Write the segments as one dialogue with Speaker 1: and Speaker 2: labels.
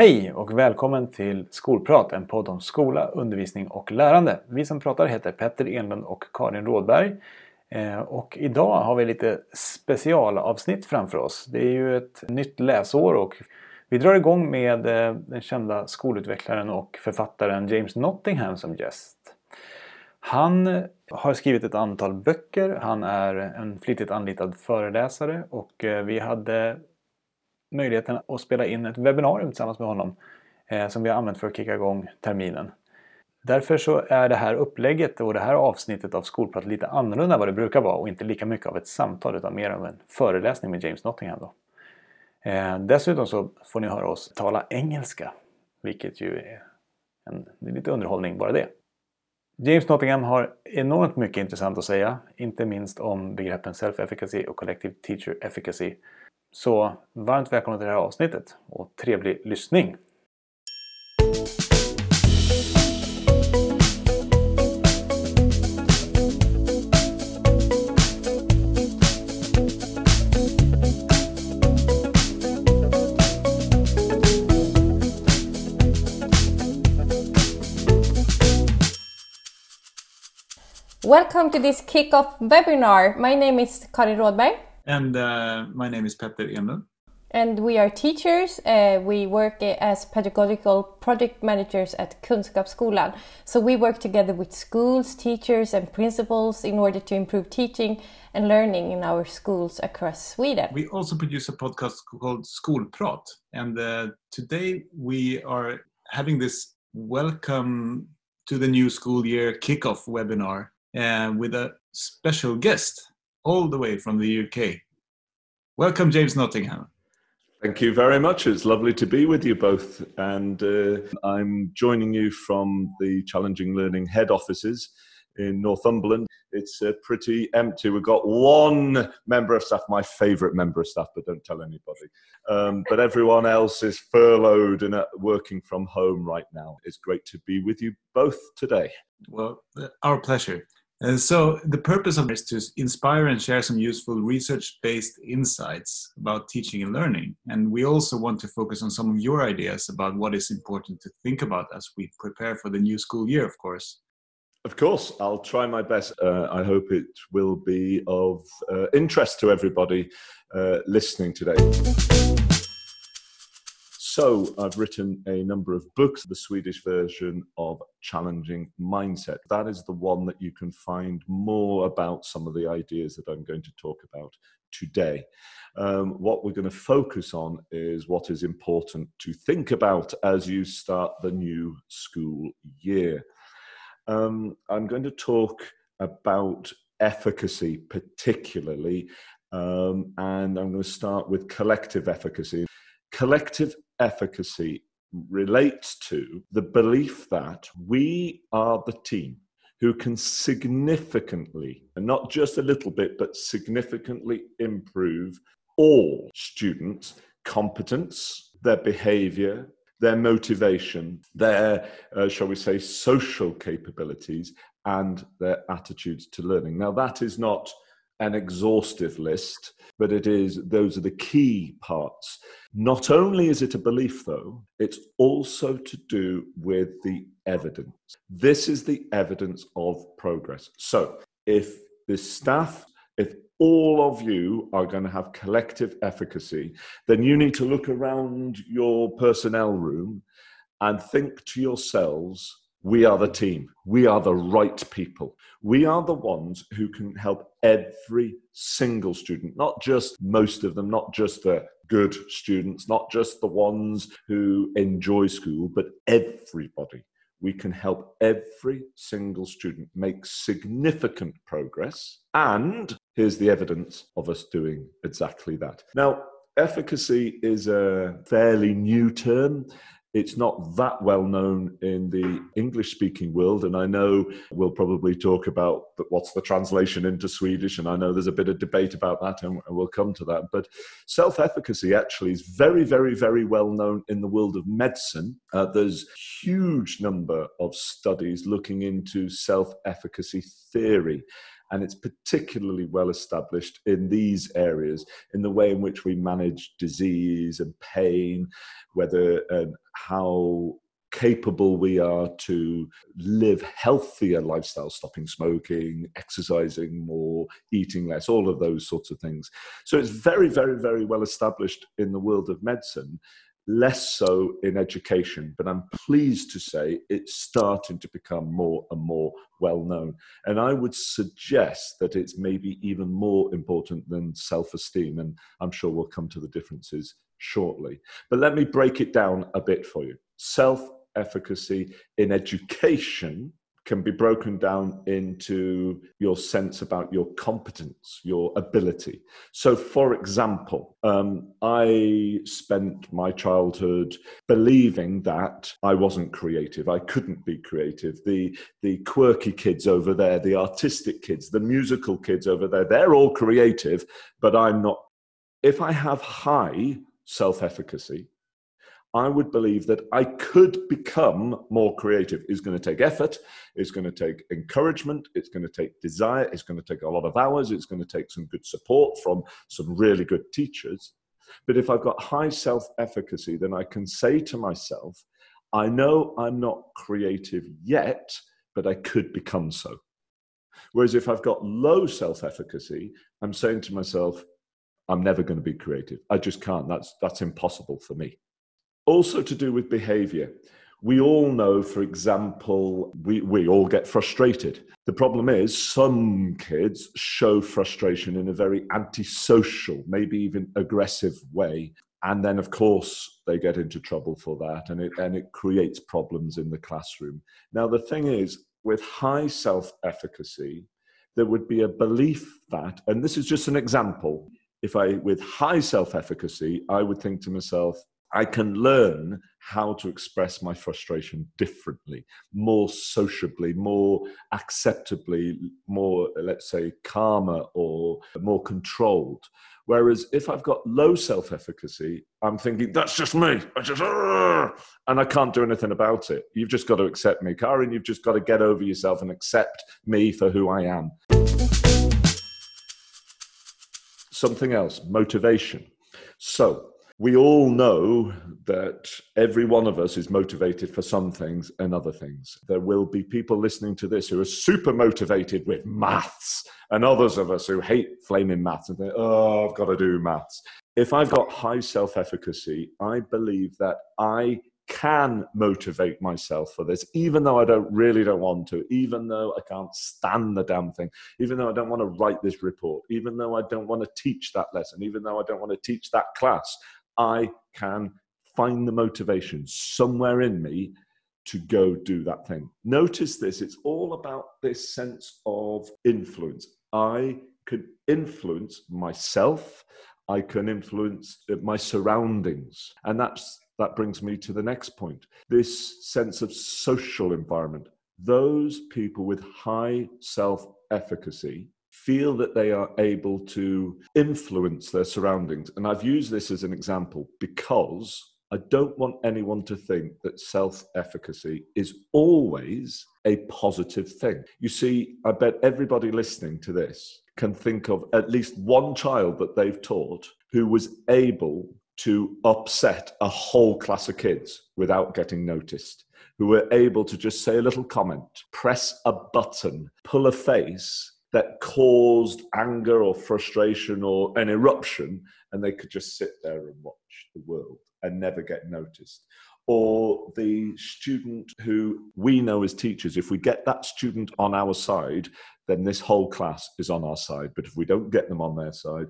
Speaker 1: Hej och välkommen till Skolprat, en podd om skola, undervisning och lärande. Vi som pratar heter Petter Enlund och Karin Rådberg. Eh, och idag har vi lite specialavsnitt framför oss. Det är ju ett nytt läsår och vi drar igång med eh, den kända skolutvecklaren och författaren James Nottingham som gäst. Han har skrivit ett antal böcker, han är en flitigt anlitad föreläsare och eh, vi hade möjligheten att spela in ett webbinarium tillsammans med honom eh, som vi har använt för att kicka igång terminen. Därför så är det här upplägget och det här avsnittet av Skolprat lite annorlunda än vad det brukar vara och inte lika mycket av ett samtal utan mer av en föreläsning med James Nottingham. Då. Eh, dessutom så får ni höra oss tala engelska, vilket ju är, en, är lite underhållning bara det. James Nottingham har enormt mycket intressant att säga, inte minst om begreppen self-efficacy och collective teacher efficacy så varmt välkomna till det här avsnittet och trevlig lyssning!
Speaker 2: Welcome to this kickoff webinar. My name is Karin Rådberg.
Speaker 3: And uh, my name is Petter Enlund.
Speaker 2: And we are teachers. Uh, we work as pedagogical project managers at Kunskapsskolan. So we work together with schools, teachers, and principals in order to improve teaching and learning in our schools across Sweden.
Speaker 3: We also produce a podcast called Skolprat. And uh, today we are having this welcome to the new school year kickoff webinar uh, with a special guest all the way from the UK. Welcome, James Nottingham.
Speaker 4: Thank you very much. It's lovely to be with you both. And uh, I'm joining you from the Challenging Learning head offices in Northumberland. It's uh, pretty empty. We've got one member of staff, my favourite member of staff, but don't tell anybody. Um, but everyone else is furloughed and uh, working from home right now. It's great to be with you both today.
Speaker 3: Well, uh, our pleasure. Uh, so the purpose of this is to inspire and share some useful research-based insights about teaching and learning. And we also want to focus on some of your ideas about what is important to think about as we prepare for the new school year, of course.
Speaker 4: Of course, I'll try my best. Uh, I hope it will be of uh, interest to everybody uh, listening today. So, I've written a number of books, the Swedish version of Challenging Mindset. That is the one that you can find more about some of the ideas that I'm going to talk about today. Um, what we're going to focus on is what is important to think about as you start the new school year. Um, I'm going to talk about efficacy, particularly, um, and I'm going to start with collective efficacy. Collective efficacy relates to the belief that we are the team who can significantly, and not just a little bit, but significantly improve all students' competence, their behavior, their motivation, their, uh, shall we say, social capabilities, and their attitudes to learning. Now, that is not an exhaustive list, but it is those are the key parts. Not only is it a belief, though, it's also to do with the evidence. This is the evidence of progress. So if the staff, if all of you are going to have collective efficacy, then you need to look around your personnel room and think to yourselves we are the team. We are the right people. We are the ones who can help every single student, not just most of them, not just the good students, not just the ones who enjoy school, but everybody. We can help every single student make significant progress. And here's the evidence of us doing exactly that. Now, efficacy is a fairly new term. It's not that well known in the English speaking world. And I know we'll probably talk about what's the translation into Swedish. And I know there's a bit of debate about that, and we'll come to that. But self efficacy actually is very, very, very well known in the world of medicine. Uh, there's huge number of studies looking into self efficacy theory and it's particularly well established in these areas in the way in which we manage disease and pain whether and how capable we are to live healthier lifestyles, stopping smoking, exercising more, eating less, all of those sorts of things. So it's very, very, very well established in the world of medicine, less so in education. But I'm pleased to say it's starting to become more and more well known. And I would suggest that it's maybe even more important than self esteem. And I'm sure we'll come to the differences shortly. But let me break it down a bit for you. Self efficacy in education can be broken down into your sense about your competence, your ability. So, for example, um, I spent my childhood believing that I wasn't creative. I couldn't be creative. The, the quirky kids over there, the artistic kids, the musical kids over there, they're all creative, but I'm not. If I have high self efficacy, I would believe that I could become more creative. It's going to take effort, it's going to take encouragement, it's going to take desire, it's going to take a lot of hours, it's going to take some good support from some really good teachers. But if I've got high self efficacy, then I can say to myself, I know I'm not creative yet, but I could become so. Whereas if I've got low self efficacy, I'm saying to myself, I'm never going to be creative. I just can't. That's, that's impossible for me also to do with behavior. We all know, for example, we, we all get frustrated. The problem is, some kids show frustration in a very antisocial, maybe even aggressive way. And then, of course, they get into trouble for that, and it, and it creates problems in the classroom. Now, the thing is, with high self efficacy, there would be a belief that, and this is just an example, if I, with high self efficacy, I would think to myself, I can learn how to express my frustration differently, more sociably, more acceptably, more, let's say, calmer or more controlled. Whereas if I've got low self efficacy, I'm thinking, that's just me. I just, and I can't do anything about it. You've just got to accept me, Karin. You've just got to get over yourself and accept me for who I am. Something else, motivation. So, we all know that every one of us is motivated for some things and other things. There will be people listening to this who are super motivated with maths, and others of us who hate flaming maths and think, oh, I've got to do maths. If I've got high self efficacy, I believe that I can motivate myself for this, even though I don't really don't want to, even though I can't stand the damn thing, even though I don't want to write this report, even though I don't want to teach that lesson, even though I don't want to teach that class. I can find the motivation somewhere in me to go do that thing. Notice this, it's all about this sense of influence. I can influence myself, I can influence uh, my surroundings. And that's that brings me to the next point. This sense of social environment. Those people with high self efficacy feel that they are able to influence their surroundings. And I've used this as an example because I don't want anyone to think that self efficacy is always a positive thing. You see, I bet everybody listening to this can think of at least one child that they've taught who was able to upset a whole class of kids without getting noticed, who were able to just say a little comment, press a button, pull a face, that caused anger or frustration or an eruption, and they could just sit there and watch the world and never get noticed. Or the student who we know as teachers, if we get that student on our side, then this whole class is on our side. But if we don't get them on their side,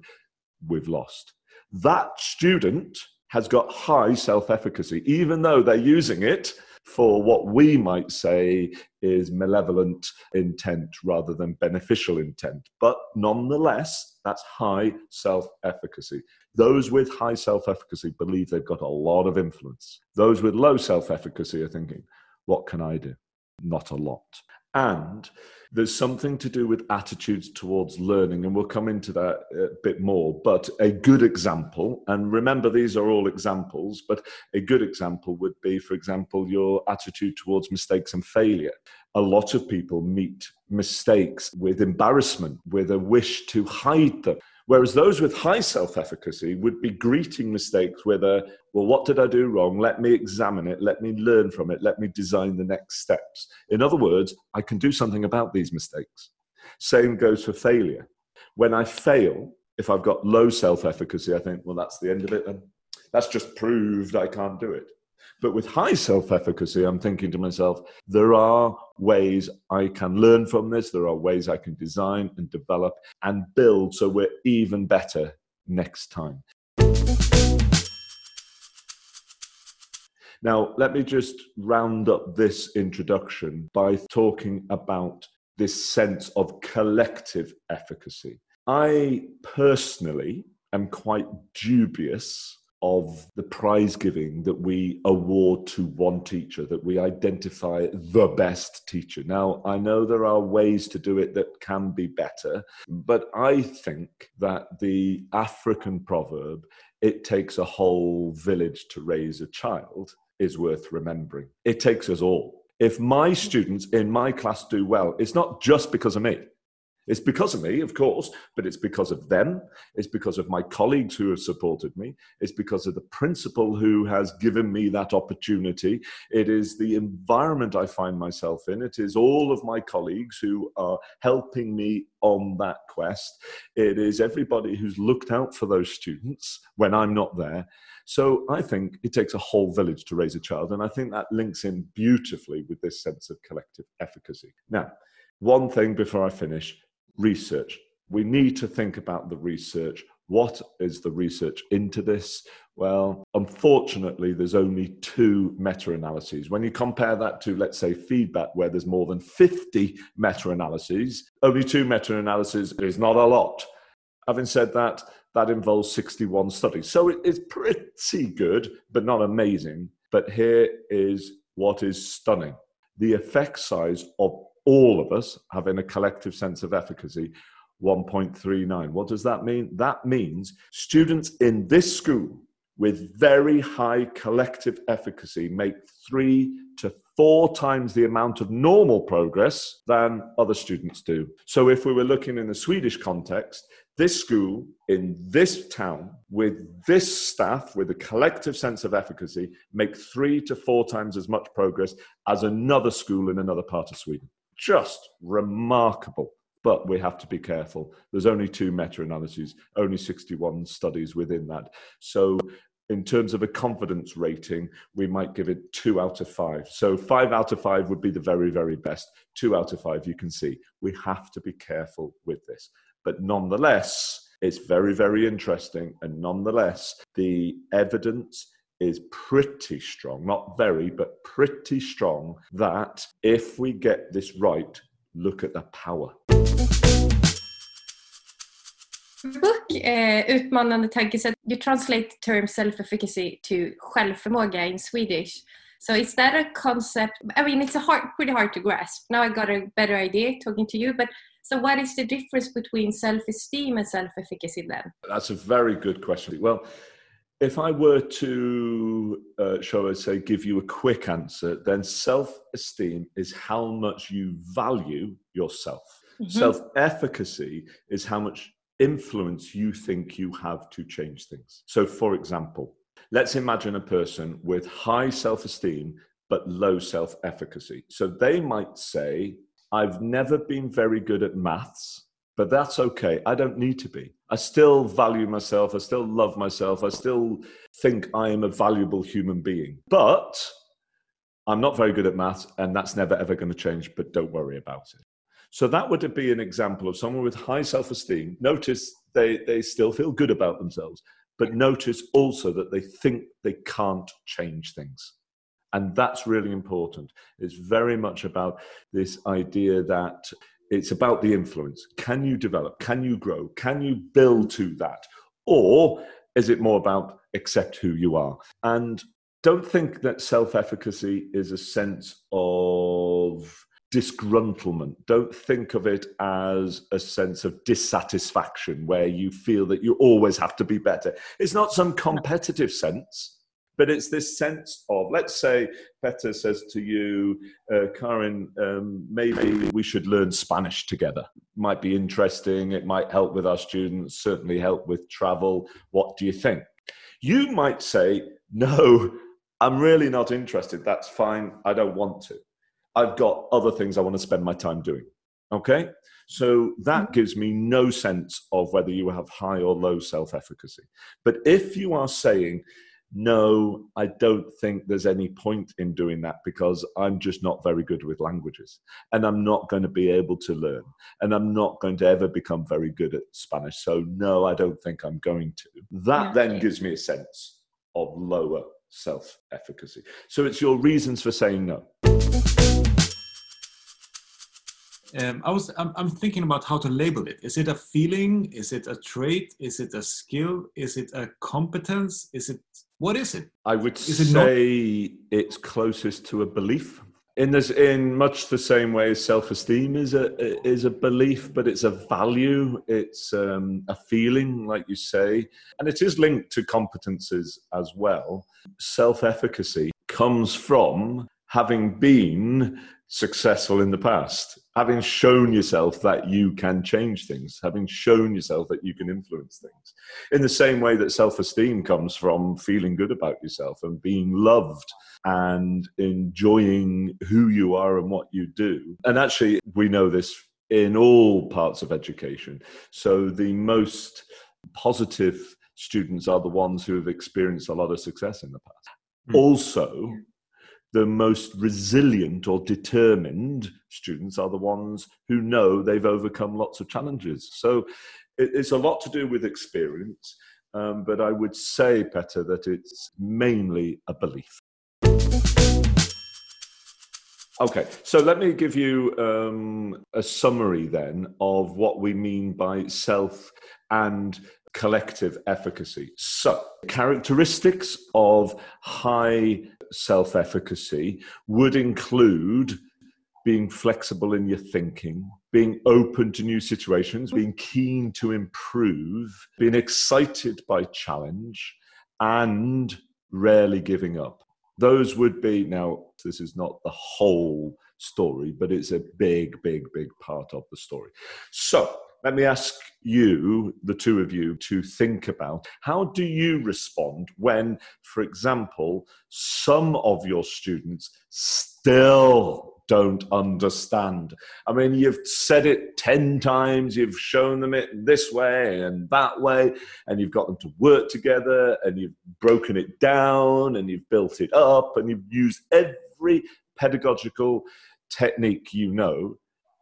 Speaker 4: we've lost. That student has got high self efficacy, even though they're using it for what we might say is malevolent intent rather than beneficial intent. But nonetheless, that's high self efficacy. Those with high self efficacy believe they've got a lot of influence. Those with low self efficacy are thinking, what can I do? Not a lot. And there's something to do with attitudes towards learning, and we'll come into that a bit more. But a good example, and remember, these are all examples, but a good example would be, for example, your attitude towards mistakes and failure. A lot of people meet mistakes with embarrassment, with a wish to hide them Whereas those with high self efficacy would be greeting mistakes with a, well, what did I do wrong? Let me examine it. Let me learn from it. Let me design the next steps. In other words, I can do something about these mistakes. Same goes for failure. When I fail, if I've got low self efficacy, I think, well, that's the end of it then. That's just proved I can't do it. But with high self efficacy, I'm thinking to myself, there are ways I can learn from this. There are ways I can design and develop and build so we're even better next time. Now, let me just round up this introduction by talking about this sense of collective efficacy. I personally am quite dubious of the prize giving that we award to one teacher, that we identify the best teacher. Now, I know there are ways to do it that can be better, but I think that the African proverb, it takes a whole village to raise a child, is worth remembering. It takes us all. If my students in my class do well, it's not just because of me. It's because of me, of course, but it's because of them. It's because of my colleagues who have supported me. It's because of the principal who has given me that opportunity. It is the environment I find myself in. It is all of my colleagues who are helping me on that quest. It is everybody who's looked out for those students when I'm not there. So I think it takes a whole village to raise a child. And I think that links in beautifully with this sense of collective efficacy. Now, one thing before I finish research. We need to think about the research. What is the research into this? Well, unfortunately, there's only two meta analyses. When you compare that to, let's say, feedback, where there's more than 50 meta analyses, only two meta analyses is not a lot. Having said that, that involves 61 studies. So it is pretty good, but not amazing. But here is what is stunning the effect size of all of us having a collective sense of efficacy 1.39. What does that mean? That means students in this school with very high collective efficacy make three to four times the amount of normal progress than other students do. So, if we were looking in the Swedish context, this school in this town with this staff with a collective sense of efficacy make three to four times as much progress as another school in another part of Sweden just remarkable. But we have to be careful. There's only two meta analyses, only 61 studies within that. So, in terms of a confidence rating, we might give it two out of five. So, five out of five would be the very, very best. Two out of five, you can see. We have to be careful with this. But nonetheless, it's very, very interesting. And nonetheless, the evidence is pretty strong, not very, but pretty strong, that if we get this right, look at the power.
Speaker 2: book, uh, Utmanande tankesätt, you translate the term self-efficacy to självförmåga in Swedish. So is that a concept? I mean, it's a hard, pretty hard to grasp. Now I got a better idea talking to you, but so what is the difference between self-esteem and self-efficacy then?
Speaker 4: That's a very good question. Well, if I were to, uh, shall I say, give you a quick answer, then self esteem is how much you value yourself. Mm-hmm. Self efficacy is how much influence you think you have to change things. So, for example, let's imagine a person with high self esteem but low self efficacy. So they might say, I've never been very good at maths but that's okay. I don't need to be. I still value myself. I still love myself. I still think I am a valuable human being. But I'm not very good at maths, and that's never ever going to change, but don't worry about it. So that would be an example of someone with high self esteem. Notice they, they still feel good about themselves, but notice also that they think they can't change things. And that's really important. It's very much about this idea that it's about the influence. Can you develop? Can you grow? Can you build to that? Or is it more about accept who you are? And don't think that self efficacy is a sense of disgruntlement. Don't think of it as a sense of dissatisfaction where you feel that you always have to be better. It's not some competitive sense, But it's this sense of, let's say, Petter says to you, uh, Karin, um, maybe we should learn Spanish together. Might be interesting. It might help with our students, certainly help with travel. What do you think? You might say, no, I'm really not interested. That's fine. I don't want to. I've got other things I want to spend my time doing. Okay? So that mm-hmm. gives me no sense of whether you have high or low self efficacy. But if you are saying, no, I don't think there's any point in doing that because I'm just not very good with languages and I'm not going to be able to learn and I'm not going to ever become very good at Spanish. So, no, I don't think I'm going to. That yeah. then gives me a sense of lower self efficacy. So, it's your reasons for saying no.
Speaker 3: Um, I was I'm, I'm, thinking about how to label it. Is it a feeling? Is it a trait? Is it a skill? Is it a competence? Is it what is it?
Speaker 4: I would is it say not? it's closest to a belief. In this, in much the same way as self-esteem is a is a belief, but it's a value. It's um, a feeling, like you say, and it is linked to competences as well. Self-efficacy comes from having been successful in the past, having shown yourself that you can change things, having shown yourself that you can influence things. In the same way that self esteem comes from feeling good about yourself and being loved and enjoying who you are and what you do. And actually, we know this in all parts of education. So the most positive students are the ones who have experienced a lot of success in the past. Mm. Also, the most resilient or determined students are the ones who know they've overcome lots of challenges. So it's a lot to do with experience, um, but I would say, Petter, that it's mainly a belief. Okay, so let me give you um, a summary then of what we mean by self and collective efficacy. So, characteristics of high self efficacy would include being flexible in your thinking, being open to new situations, being keen to improve, being excited by challenge, and rarely giving up. Those would be, now, this is not the whole story, but it's a big, big, big part of the story. So, let me ask you, the two of you, to think about how do you respond when, for example, some of your students still don't understand. I mean, you've said it 10 times, you've shown them it this way and that way, and you've got them to work together, and you've broken it down, and you've built it up, and you've used every pedagogical technique you know,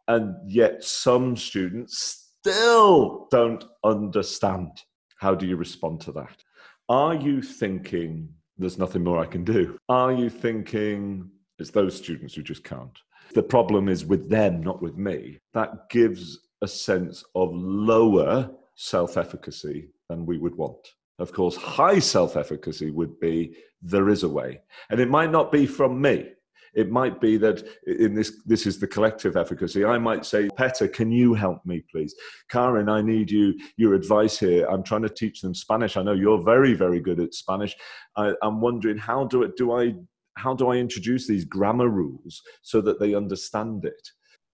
Speaker 4: and yet some students still don't understand. How do you respond to that? Are you thinking, there's nothing more I can do? Are you thinking, it's those students who just can't? The problem is with them, not with me. That gives a sense of lower self efficacy than we would want. Of course, high self efficacy would be there is a way. And it might not be from me. It might be that in this, this is the collective efficacy. I might say, Petter, can you help me, please? Karin, I need you, your advice here. I'm trying to teach them Spanish. I know you're very, very good at Spanish. I, I'm wondering how do it, do I, how do I introduce these grammar rules so that they understand it?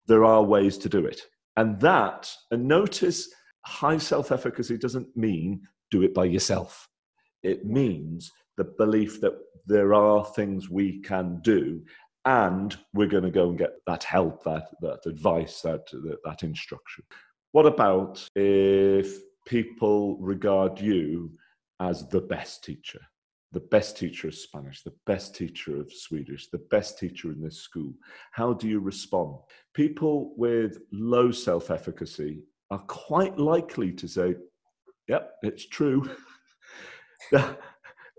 Speaker 4: There are ways to do it. And that, and notice high self efficacy doesn't mean do it by yourself. It means the belief that there are things we can do and we're going to go and get that help that that advice that, that that instruction. What about if people regard you as the best teacher? The best teacher of spanish the best teacher of swedish the best teacher in this school. How do you respond? People with low self-efficacy are quite likely to say yep it's true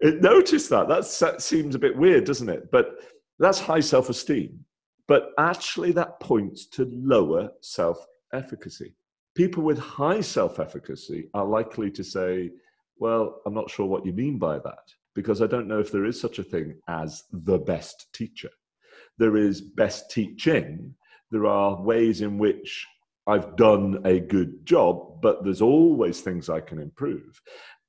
Speaker 4: notice that That's, that seems a bit weird doesn't it but that's high self esteem. But actually, that points to lower self efficacy. People with high self efficacy are likely to say, Well, I'm not sure what you mean by that, because I don't know if there is such a thing as the best teacher. There is best teaching. There are ways in which I've done a good job, but there's always things I can improve.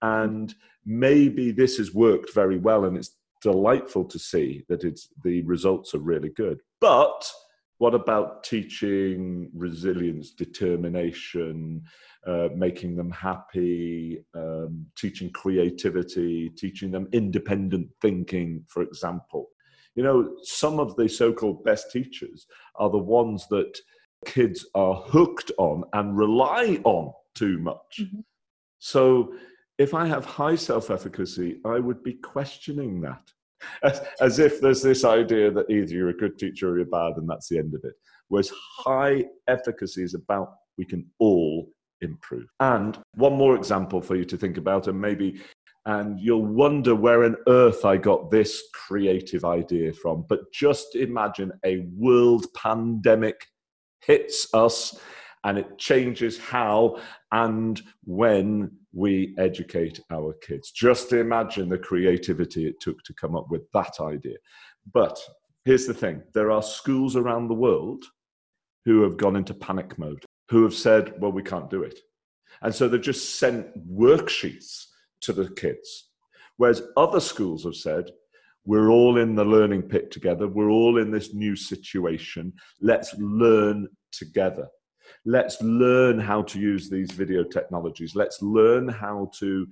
Speaker 4: And maybe this has worked very well and it's delightful to see that it's the results are really good. But what about teaching resilience, determination, uh, making them happy, um, teaching creativity, teaching them independent thinking, for example? You know, some of the so called best teachers are the ones that kids are hooked on and rely on too much. Mm-hmm. So if I have high self efficacy, I would be questioning that. As, as, if there's this idea that either you're a good teacher or you're bad, and that's the end of it. Whereas high efficacy is about we can all improve. And one more example for you to think about, and maybe, and you'll wonder where on earth I got this creative idea from. But just imagine a world pandemic hits us and it changes how and when we educate our kids. Just imagine the creativity it took to come up with that idea. But here's the thing there are schools around the world who have gone into panic mode, who have said, well, we can't do it. And so they've just sent worksheets to the kids. Whereas other schools have said, we're all in the learning pit together. We're all in this new situation. Let's learn together. Let's learn how to use these video technologies. Let's learn how to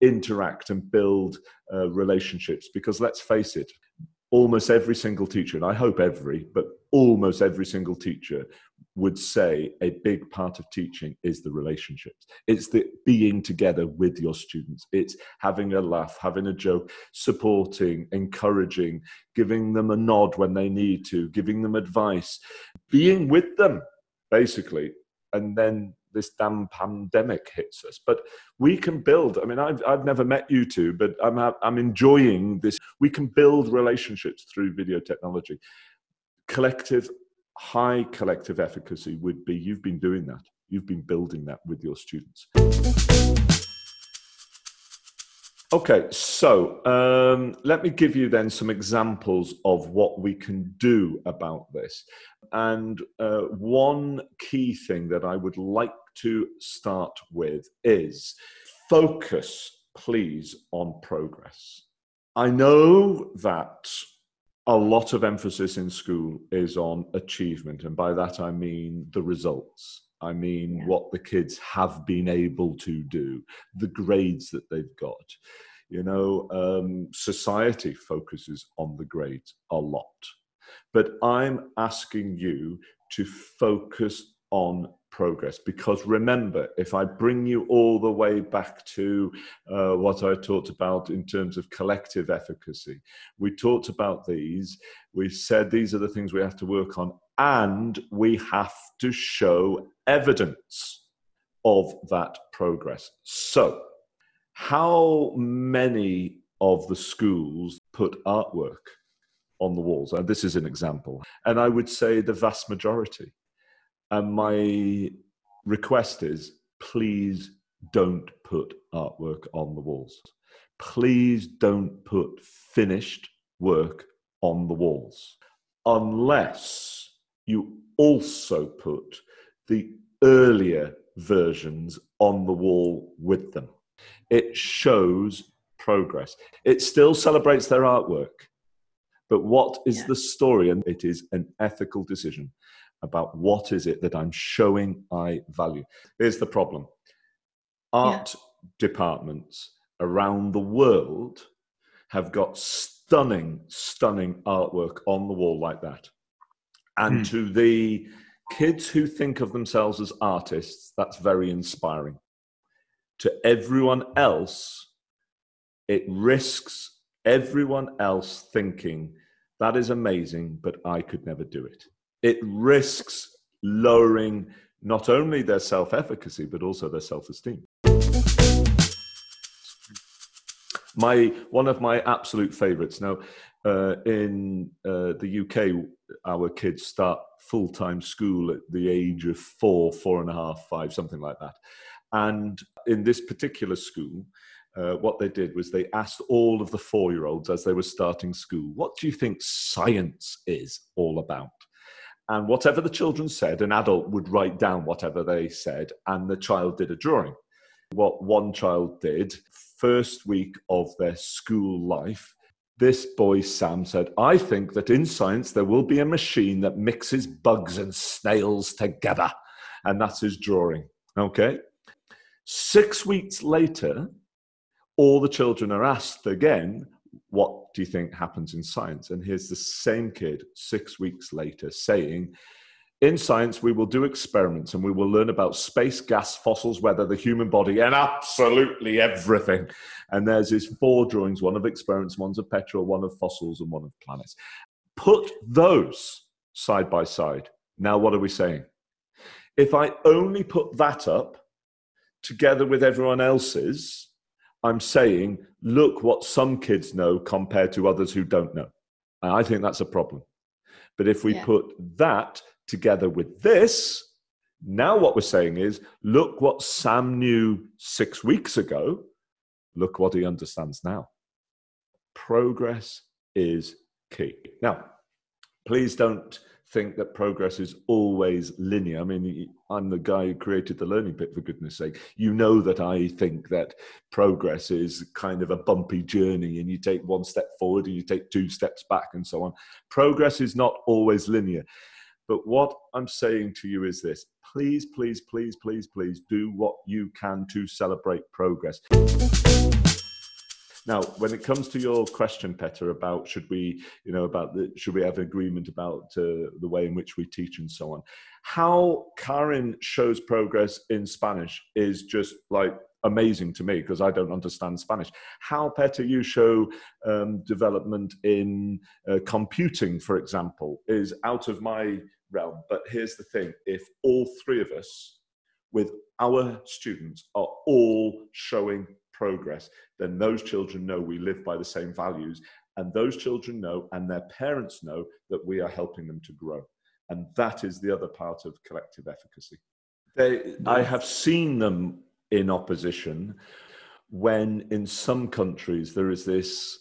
Speaker 4: interact and build uh, relationships because let's face it, almost every single teacher, and I hope every, but almost every single teacher would say a big part of teaching is the relationships. It's the being together with your students. It's having a laugh, having a joke, supporting, encouraging, giving them a nod when they need to, giving them advice, being with them, basically. And then this damn pandemic hits us. But we can build. I mean, I've, I've never met you two, but I'm, I'm enjoying this. We can build relationships through video technology. Collective, high collective efficacy would be you've been doing that. You've been building that with your students. Okay, so um, let me give you then some examples of what we can do about this. And uh, one key thing that I would like to start with is focus, please, on progress. I know that a lot of emphasis in school is on achievement, and by that I mean the results. I mean yeah. what the kids have been able to do, the grades that they've got. You know, um, society focuses on the grades a lot. But I'm asking you to focus on progress. Because remember if i bring you all the way back to uh, what i talked about in terms of collective efficacy we talked about these we said these are the things we have to work on and we have to show evidence of that progress. So how many of the schools put artwork on the walls? And this is an example. And i would say the vast majority and my request is please don't put artwork on the walls. Please don't put finished work on the walls unless you also put the earlier versions on the wall with them. It shows progress. It still celebrates their artwork. But what is yeah. the story? And it is an ethical decision about what is it that I'm showing I value. Here's the problem art yeah. departments around the world have got stunning, stunning artwork on the wall like that. And mm. to the kids who think of themselves as artists, that's very inspiring. To everyone else, it risks everyone else thinking that is amazing, but I could never do it it risks lowering not only their self efficacy, but also their self esteem. My, one of my absolute favorites. Now, uh, in uh, the UK, our kids start full time school at the age of four, four and a half, five, something like that. And in this particular school, uh, what they did was they asked all of the four year olds as they were starting school, What do you think science is all about? And whatever the children said, an adult would write down whatever they said, and the child did a drawing. What one child did, first week of their school life, this boy Sam said, I think that in science there will be a machine that mixes bugs and snails together. And that's his drawing. Okay. Six weeks later, all the children are asked again, What do you think happens in science? And here's the same kid six weeks later saying, in science, we will do experiments and we will learn about space, gas, fossils, weather, the human body, and absolutely everything. And there's his four drawings one of experiments, one's of petrol, one of fossils, and one of planets. Put those side by side. Now, what are we saying? If I only put that up together with everyone else's, I'm saying, look what some kids know compared to others who don't know. And I think that's a problem. But if we yeah. put that together with this, now what we're saying is look what Sam knew six weeks ago, look what he understands now. Progress is key. Now, please don't think that progress is always linear. I mean, I'm the guy who created the learning pit, for goodness sake. You know that I think that progress is kind of a bumpy journey and you take one step forward and you take two steps back and so on. Progress is not always linear. But what I'm saying to you is this please, please, please, please, please do what you can to celebrate progress. Now, when it comes to your question, Petter, about should we, you know, about the should we have agreement about uh, the way in which we teach and so on, how Karin shows progress in Spanish is just like amazing to me because I don't understand Spanish. How, Petter, you show um, development in uh, computing, for example, is out of my realm. But here's the thing if all three of us, with our students, are all showing progress, then those children know we live by the same values. And those children know, and their parents know, that we are helping them to grow. And that is the other part of collective efficacy. They, I have seen them in opposition when, in some countries, there is this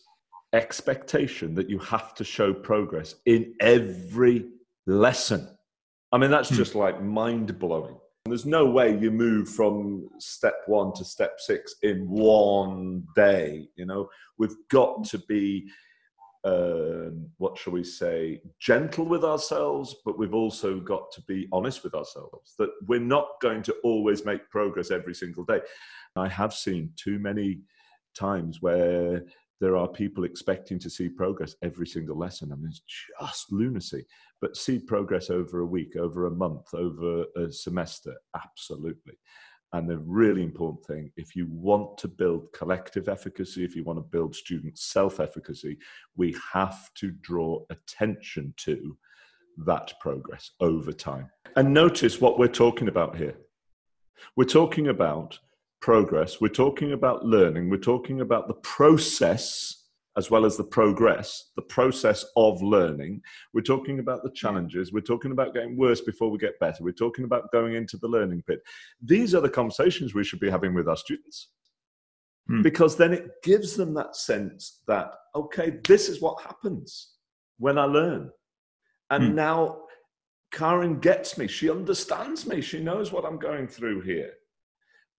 Speaker 4: expectation that you have to show progress in every lesson. I mean, that's hmm. just like mind blowing. There's no way you move from step one to step six in one day. You know, we've got to be, uh, what shall we say, gentle with ourselves, but we've also got to be honest with ourselves that we're not going to always make progress every single day. I have seen too many times where there are people expecting to see progress every single lesson. I mean, it's just lunacy. But see progress over a week, over a month, over a semester, absolutely. And the really important thing, if you want to build collective efficacy, if you want to build student self efficacy, we have to draw attention to that progress over time. And notice what we're talking about here. We're talking about progress, we're talking about learning, we're talking about the process as well as the progress, the process of learning. We're talking about the challenges. We're talking about getting worse before we get better. We're talking about going into the learning pit. These are the conversations we should be having with our students. Hmm. Because then it gives them that sense that, okay, this is what happens when I learn. And hmm. now Karin gets me. She understands me. She knows what I'm going through here.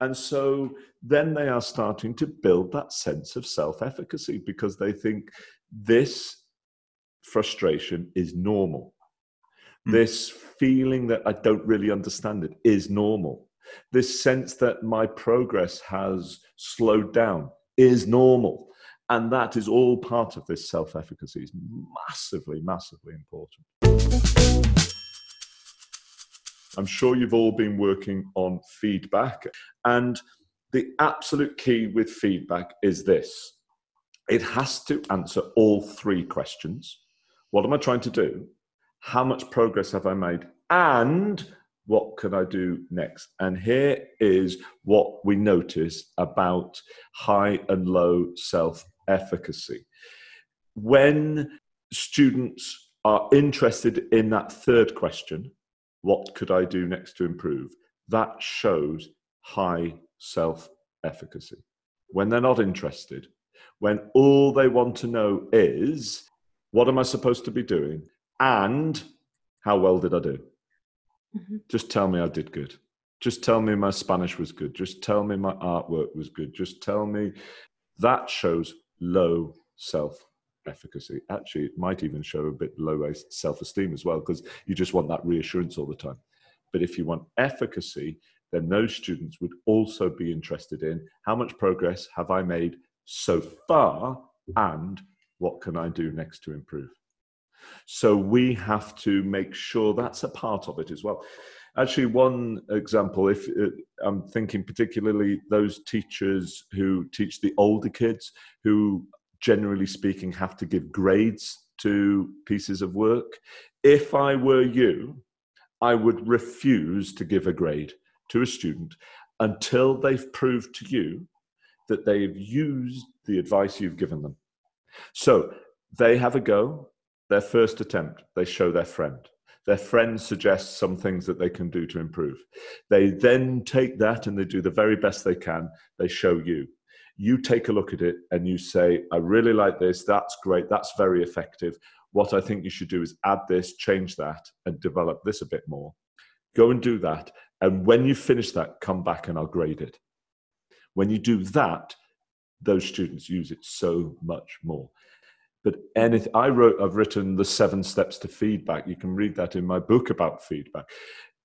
Speaker 4: And so then they are starting to build that sense of self efficacy because they think this frustration is normal. Mm. This feeling that I don't really understand it is normal. This sense that my progress has slowed down is normal. And that is all part of this self efficacy, is massively, massively important. I'm sure you've all been working on feedback. And the absolute key with feedback is this it has to answer all three questions. What am I trying to do? How much progress have I made? And what can I do next? And here is what we notice about high and low self efficacy. When students are interested in that third question, what could I do next to improve? That shows high self efficacy. When they're not interested, when all they want to know is, what am I supposed to be doing? And how well did I do? Mm-hmm. Just tell me I did good. Just tell me my Spanish was good. Just tell me my artwork was good. Just tell me that shows low self efficacy. Actually, it might even show a bit low self esteem as well, because you just want that reassurance all the time. But if you want efficacy, then those students would also be interested in how much progress have I made so far and what can I do next to improve? So we have to make sure that's a part of it as well. Actually, one example, if uh, I'm thinking particularly those teachers who teach the older kids, who generally speaking have to give grades to pieces of work. If I were you, I would refuse to give a grade to a student until they've proved to you that they've used the advice you've given them. So they have a go, their first attempt, they show their friend. Their friend suggests some things that they can do to improve. They then take that and they do the very best they can. They show you. You take a look at it and you say, I really like this. That's great. That's very effective. What I think you should do is add this, change that, and develop this a bit more. Go and do that. And when you finish that, come back and I'll grade it. When you do that, those students use it so much more. But anything, I wrote, I've written the seven steps to feedback. You can read that in my book about feedback.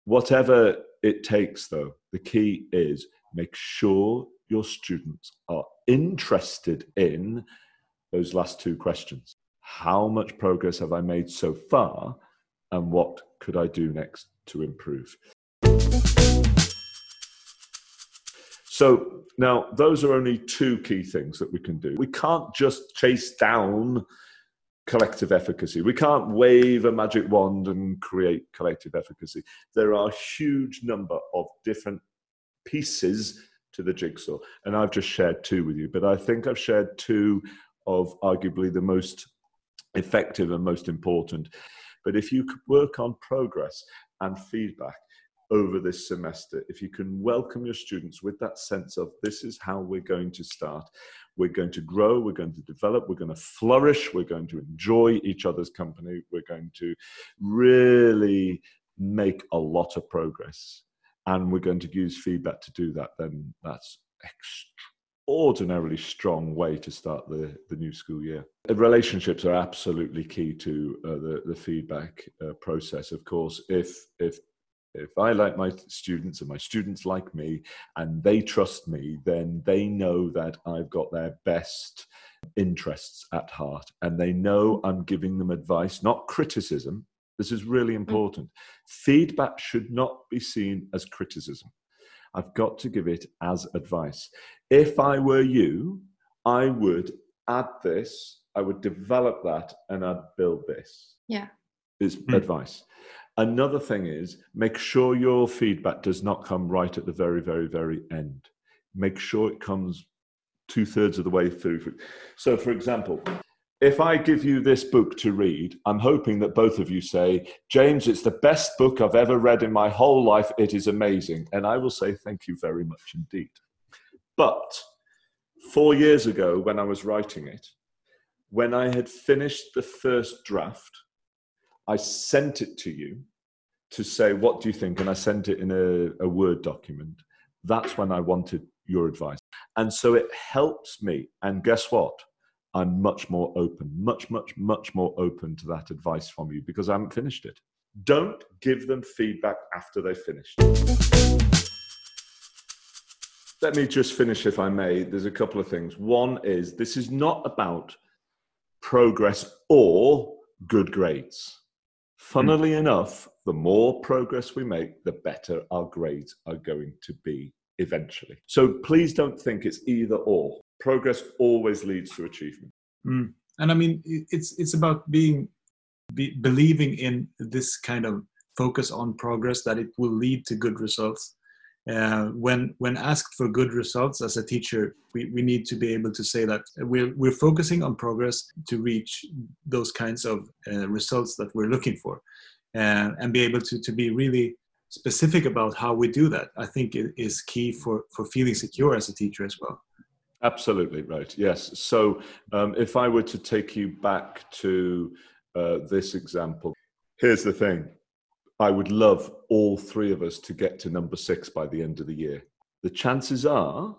Speaker 4: Whatever it takes, though, the key is make sure your students are interested in those last two questions. How much progress have I made so far? And what could I do next to improve? So now those are only two key things that we can do. We can't just chase down collective efficacy. We can't wave a magic wand and create collective efficacy. There are a huge number of different pieces to the jigsaw. And I've just shared two with you, but I think I've shared two of arguably the most effective and most important. But if you could work on progress and feedback, over this semester. If you can welcome your students with that sense of this is how we're going to start, we're going to grow, we're going to develop, we're going to flourish, we're going to enjoy each other's company, we're going to really make a lot of progress, and we're going to use feedback to do that, then that's extraordinarily strong way to start the, the new school year. Relationships are absolutely key to uh, the, the feedback uh, process. Of course, if if if I like my students and my students like me and they trust me, then they know that I've got their best interests at heart and they know I'm giving them advice, not criticism. This is really mm. important. Mm. Feedback should not be seen as criticism. I've got to give it as advice. If I were you, I would add this, I would develop that, and I'd build this.
Speaker 2: Yeah.
Speaker 4: Is mm. advice. Another thing is make sure your feedback does not come right at the very, very, very end. Make sure it comes two thirds of the way through. So, for example, if I give you this book to read, I'm hoping that both of you say, James, it's the best book I've ever read in my whole life. It is amazing. And I will say, thank you very much indeed. But four years ago, when I was writing it, when I had finished the first draft, I sent it to you to say, What do you think? And I sent it in a, a Word document. That's when I wanted your advice. And so it helps me. And guess what? I'm much more open, much, much, much more open to that advice from you because I haven't finished it. Don't give them feedback after they've finished. Let me just finish, if I may. There's a couple of things. One is this is not about progress or good grades. Funnily mm. enough, the more progress we make, the better our grades are going to be eventually. So please don't think it's either or. Progress always leads to achievement.
Speaker 3: Mm. And I mean, it's it's about being be, believing in this kind of focus on progress that it will lead to good results. Uh, when when asked for good results as a teacher, we, we need to be able to say that we're we're focusing on progress to reach those kinds of uh, results that we're looking for, uh, and be able to to be really specific about how we do that. I think it is key for for feeling secure as a teacher as well.
Speaker 4: Absolutely right. Yes. So um, if I were to take you back to uh, this example, here's the thing I would love all three of us to get to number six by the end of the year. The chances are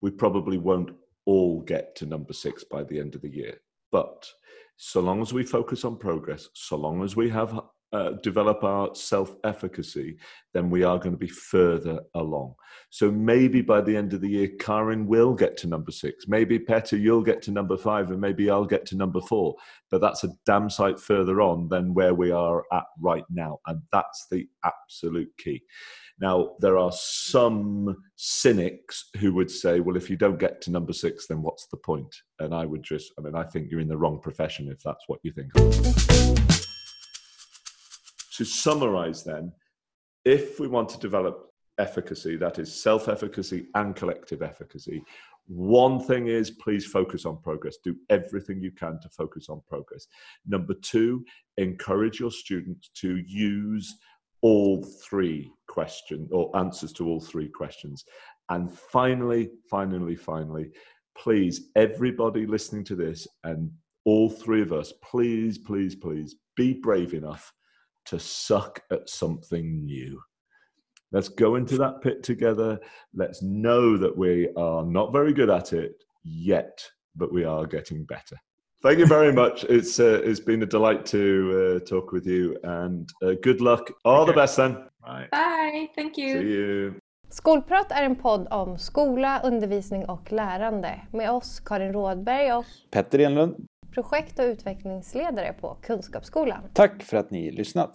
Speaker 4: we probably won't all get to number six by the end of the year. But so long as we focus on progress, so long as we have uh, develop our self efficacy, then we are going to be further along. So maybe by the end of the year, Karin will get to number six. Maybe Petter, you'll get to number five, and maybe I'll get to number four. But that's a damn sight further on than where we are at right now. And that's the absolute key. Now, there are some cynics who would say, well, if you don't get to number six, then what's the point? And I would just, I mean, I think you're in the wrong profession if that's what you think. To summarize, then, if we want to develop efficacy, that is self efficacy and collective efficacy, one thing is please focus on progress. Do everything you can to focus on progress. Number two, encourage your students to use all three questions or answers to all three questions. And finally, finally, finally, please, everybody listening to this and all three of us, please, please, please be brave enough to suck at something new. Let's go into that pit together. Let's know that we are not very good at it yet, but we are getting better. Thank you very much. It's uh, it's been a delight to uh, talk with you, and uh, good luck. All the best then.
Speaker 3: Bye.
Speaker 5: Bye. Thank you.
Speaker 4: See you.
Speaker 2: Skolprat är en podd om skola, undervisning och lärande med oss Karin Rådberg och
Speaker 1: Petter Enlund,
Speaker 2: projekt och utvecklingsledare på Kunskapsskolan.
Speaker 1: tack för att ni lyssnat.